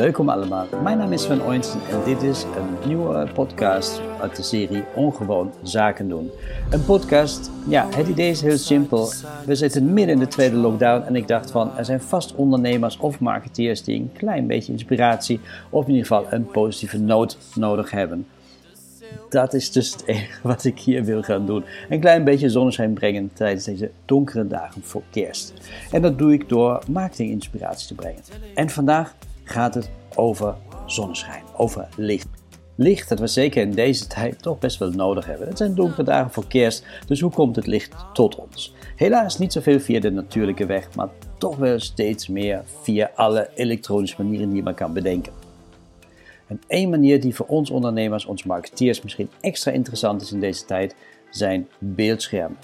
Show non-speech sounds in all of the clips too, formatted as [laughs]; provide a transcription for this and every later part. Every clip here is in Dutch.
Welkom allemaal. Mijn naam is Sven Oinsen en dit is een nieuwe podcast uit de serie Ongewoon Zaken doen. Een podcast, ja, het idee is heel simpel. We zitten midden in de tweede lockdown en ik dacht van, er zijn vast ondernemers of marketeers die een klein beetje inspiratie of in ieder geval een positieve noot nodig hebben. Dat is dus het enige wat ik hier wil gaan doen. Een klein beetje zonneschijn brengen tijdens deze donkere dagen voor kerst. En dat doe ik door marketinginspiratie te brengen. En vandaag gaat het over zonneschijn, over licht. Licht dat we zeker in deze tijd toch best wel nodig hebben. Het zijn donkere dagen voor kerst, dus hoe komt het licht tot ons? Helaas niet zoveel via de natuurlijke weg, maar toch wel steeds meer via alle elektronische manieren die je maar kan bedenken. En één manier die voor ons ondernemers, ons marketeers misschien extra interessant is in deze tijd, zijn beeldschermen.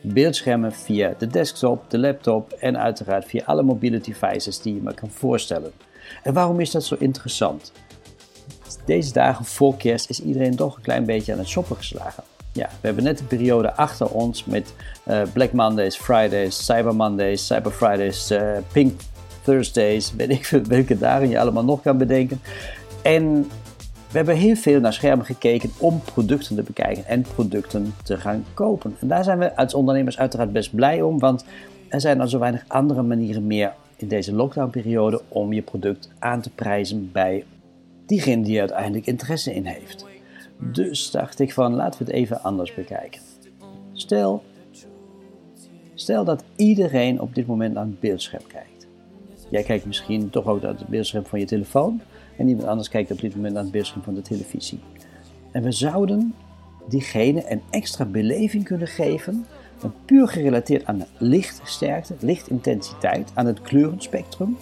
Beeldschermen via de desktop, de laptop en uiteraard via alle mobiele devices die je maar kan voorstellen. En waarom is dat zo interessant? Deze dagen voor kerst is iedereen toch een klein beetje aan het shoppen geslagen. Ja, we hebben net de periode achter ons met uh, Black Mondays, Fridays, Cyber Mondays, Cyber Fridays, uh, Pink Thursdays, weet ik veel welke dagen je allemaal nog kan bedenken. En we hebben heel veel naar schermen gekeken om producten te bekijken en producten te gaan kopen. En daar zijn we als ondernemers uiteraard best blij om, want er zijn al zo weinig andere manieren meer in deze lockdownperiode om je product aan te prijzen bij diegene die er uiteindelijk interesse in heeft. Dus dacht ik van laten we het even anders bekijken. Stel, stel dat iedereen op dit moment naar het beeldscherm kijkt. Jij kijkt misschien toch ook naar het beeldscherm van je telefoon en iemand anders kijkt op dit moment naar het beeldscherm van de televisie. En we zouden diegene een extra beleving kunnen geven puur gerelateerd aan de lichtsterkte, lichtintensiteit, aan het kleurenspectrum.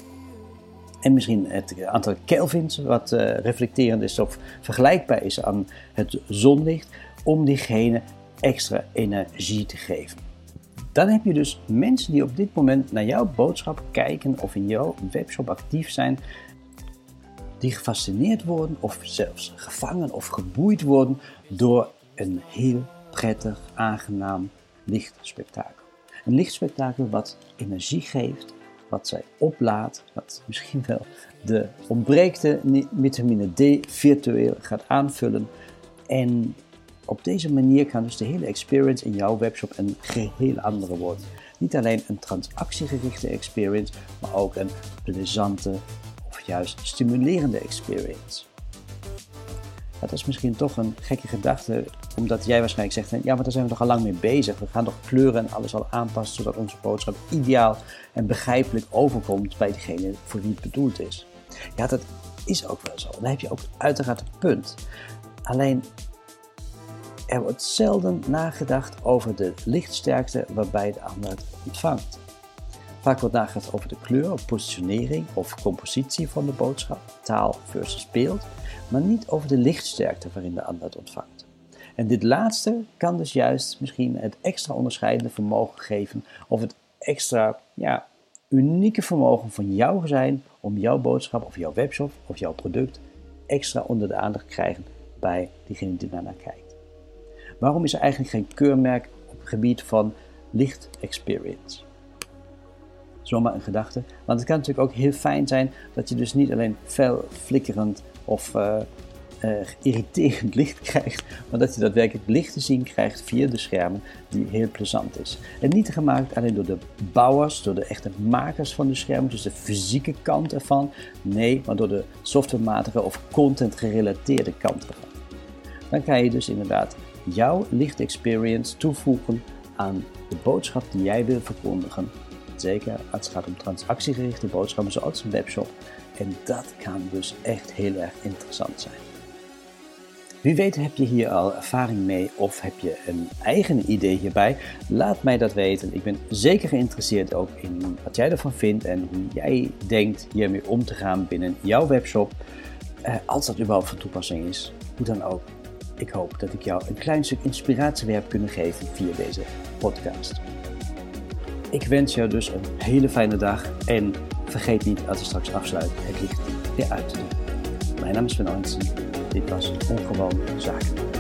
En misschien het aantal kelvins wat uh, reflecterend is of vergelijkbaar is aan het zonlicht, om diegene extra energie te geven. Dan heb je dus mensen die op dit moment naar jouw boodschap kijken of in jouw webshop actief zijn, die gefascineerd worden of zelfs gevangen of geboeid worden door een heel prettig, aangenaam lichtspektakel. Een lichtspektakel wat energie geeft, wat zij oplaadt, wat misschien wel de ontbreekte vitamine D virtueel gaat aanvullen. En op deze manier kan dus de hele experience in jouw webshop een geheel andere worden. Niet alleen een transactiegerichte experience, maar ook een plezante of juist stimulerende experience. Dat is misschien toch een gekke gedachte, omdat jij waarschijnlijk zegt: ja, maar daar zijn we toch al lang mee bezig. We gaan toch kleuren en alles al aanpassen zodat onze boodschap ideaal en begrijpelijk overkomt bij degene voor wie het bedoeld is. Ja, dat is ook wel zo. Dan heb je ook uiteraard een punt. Alleen er wordt zelden nagedacht over de lichtsterkte waarbij de ander het ontvangt. Vaak wordt nagedacht over de kleur, positionering of compositie van de boodschap, taal versus beeld, maar niet over de lichtsterkte waarin de ander het ontvangt. En dit laatste kan dus juist misschien het extra onderscheidende vermogen geven of het extra ja, unieke vermogen van jou zijn om jouw boodschap of jouw webshop of jouw product extra onder de aandacht te krijgen bij diegene die daarnaar kijkt. Waarom is er eigenlijk geen keurmerk op het gebied van licht experience? Zomaar een gedachte. Want het kan natuurlijk ook heel fijn zijn dat je dus niet alleen fel flikkerend of uh, irriterend licht [laughs] krijgt, maar dat je daadwerkelijk licht te zien krijgt via de schermen die heel plezant is. En niet gemaakt alleen door de bouwers, door de echte makers van de schermen, dus de fysieke kant ervan, nee, maar door de softwarematige of content gerelateerde kant ervan. Dan kan je dus inderdaad jouw licht experience toevoegen aan de boodschap die jij wil verkondigen Zeker als het gaat om transactiegerichte boodschappen zoals een webshop. En dat kan dus echt heel erg interessant zijn. Wie weet heb je hier al ervaring mee of heb je een eigen idee hierbij? Laat mij dat weten. Ik ben zeker geïnteresseerd ook in wat jij ervan vindt en hoe jij denkt hiermee om te gaan binnen jouw webshop. Eh, als dat überhaupt van toepassing is, hoe dan ook. Ik hoop dat ik jou een klein stuk inspiratie heb kunnen geven via deze podcast. Ik wens jou dus een hele fijne dag en vergeet niet als we straks afsluiten het licht weer uit te doen. Mijn naam is Van Arnsen. Dit was Ongewoon Zaken.